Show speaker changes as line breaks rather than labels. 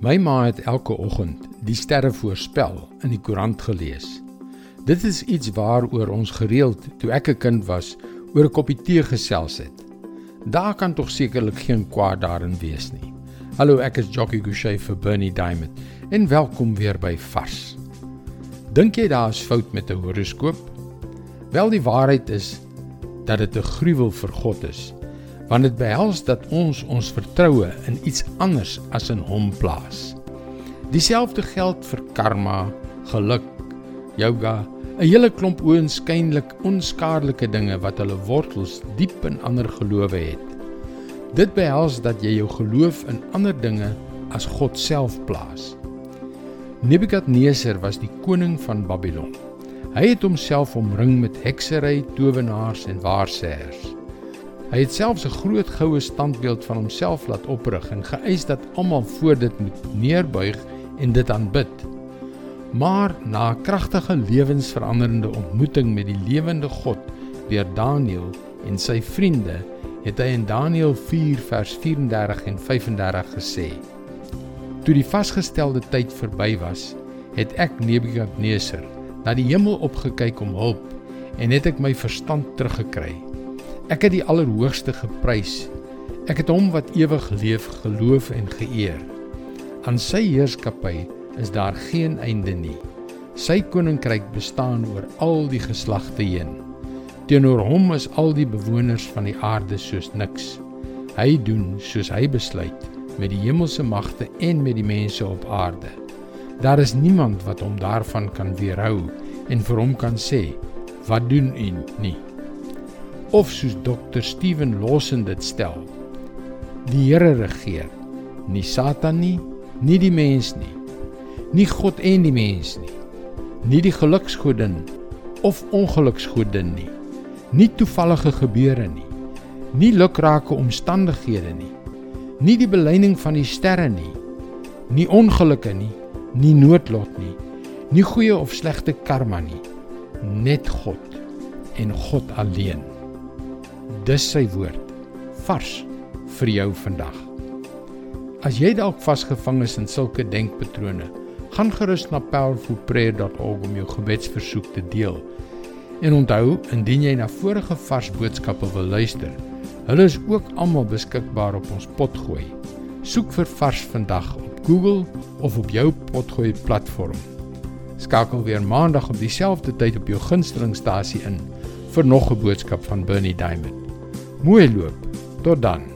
My ma het elke oggend die sterre voorspel in die koerant gelees. Dit is iets waaroor ons gereeld toe ek 'n kind was oor 'n koppie tee gesels het. Daar kan tog sekerlik geen kwaad daarin wees nie. Hallo, ek is Jockey Gouchee vir Bernie Diamond en welkom weer by Vars. Dink jy daar is fout met 'n horoskoop? Wel die waarheid is dat dit 'n gruwel vir God is want dit behels dat ons ons vertroue in iets anders as in hom plaas. Dieselfde geld vir karma, geluk, yoga, 'n hele klomp oënskynlik onskaarlike dinge wat hulle wortels diep in ander gelowe het. Dit behels dat jy jou geloof in ander dinge as God self plaas. Nebukadneser was die koning van Babylon. Hy het homself omring met heksery, towenaars en waarsêers. Hy het selfs 'n groot goue standbeeld van homself laat oprig en geëis dat almal voor dit moet neerbuig en dit aanbid. Maar na 'n kragtige lewensveranderende ontmoeting met die lewende God deur Daniël en sy vriende, het hy in Daniël 4 vers 34 en 35 gesê: Toe die vasgestelde tyd verby was, het ek Nebukadneser na die hemel opgekyk om hulp en het ek my verstand teruggekry. Ek het die Allerhoogste geprys. Ek het hom wat ewig leef geloof en geëer. Aan sy heerskappy is daar geen einde nie. Sy koninkryk bestaan oor al die geslagte heen. Teenoor hom is al die bewoners van die aarde soos niks. Hy doen soos hy besluit met die hemelse magte en met die mense op aarde. Daar is niemand wat hom daarvan kan weerhou en vir hom kan sê: "Wat doen u nie?" Of soos dokter Steven Lawson dit stel. Die Here regeer, nie Satan nie, nie die mens nie. Nie God en die mens nie. Nie die geluksgodin of ongeluksgodin nie. Nie toevallige gebeure nie. Nie lukrake omstandighede nie. Nie die beleining van die sterre nie. Nie ongelukke nie, nie noodlot nie. Nie goeie of slegte karma nie. Net God en God alleen. Dis sy woord vars vir jou vandag. As jy dalk vasgevang is in sulke denkpatrone, gaan gerus na powerfulprayer.org om jou gebedsversoek te deel. En onthou, indien jy na vorige vars boodskappe wil luister, hulle is ook almal beskikbaar op ons potgooi. Soek vir vars vandag op Google of op jou potgooi platform. Skakel weer maandag op dieselfde tyd op jou gunstelingstasie in vir nog 'n boodskap van Bernie Diamond. Mooi loop. Tot dan.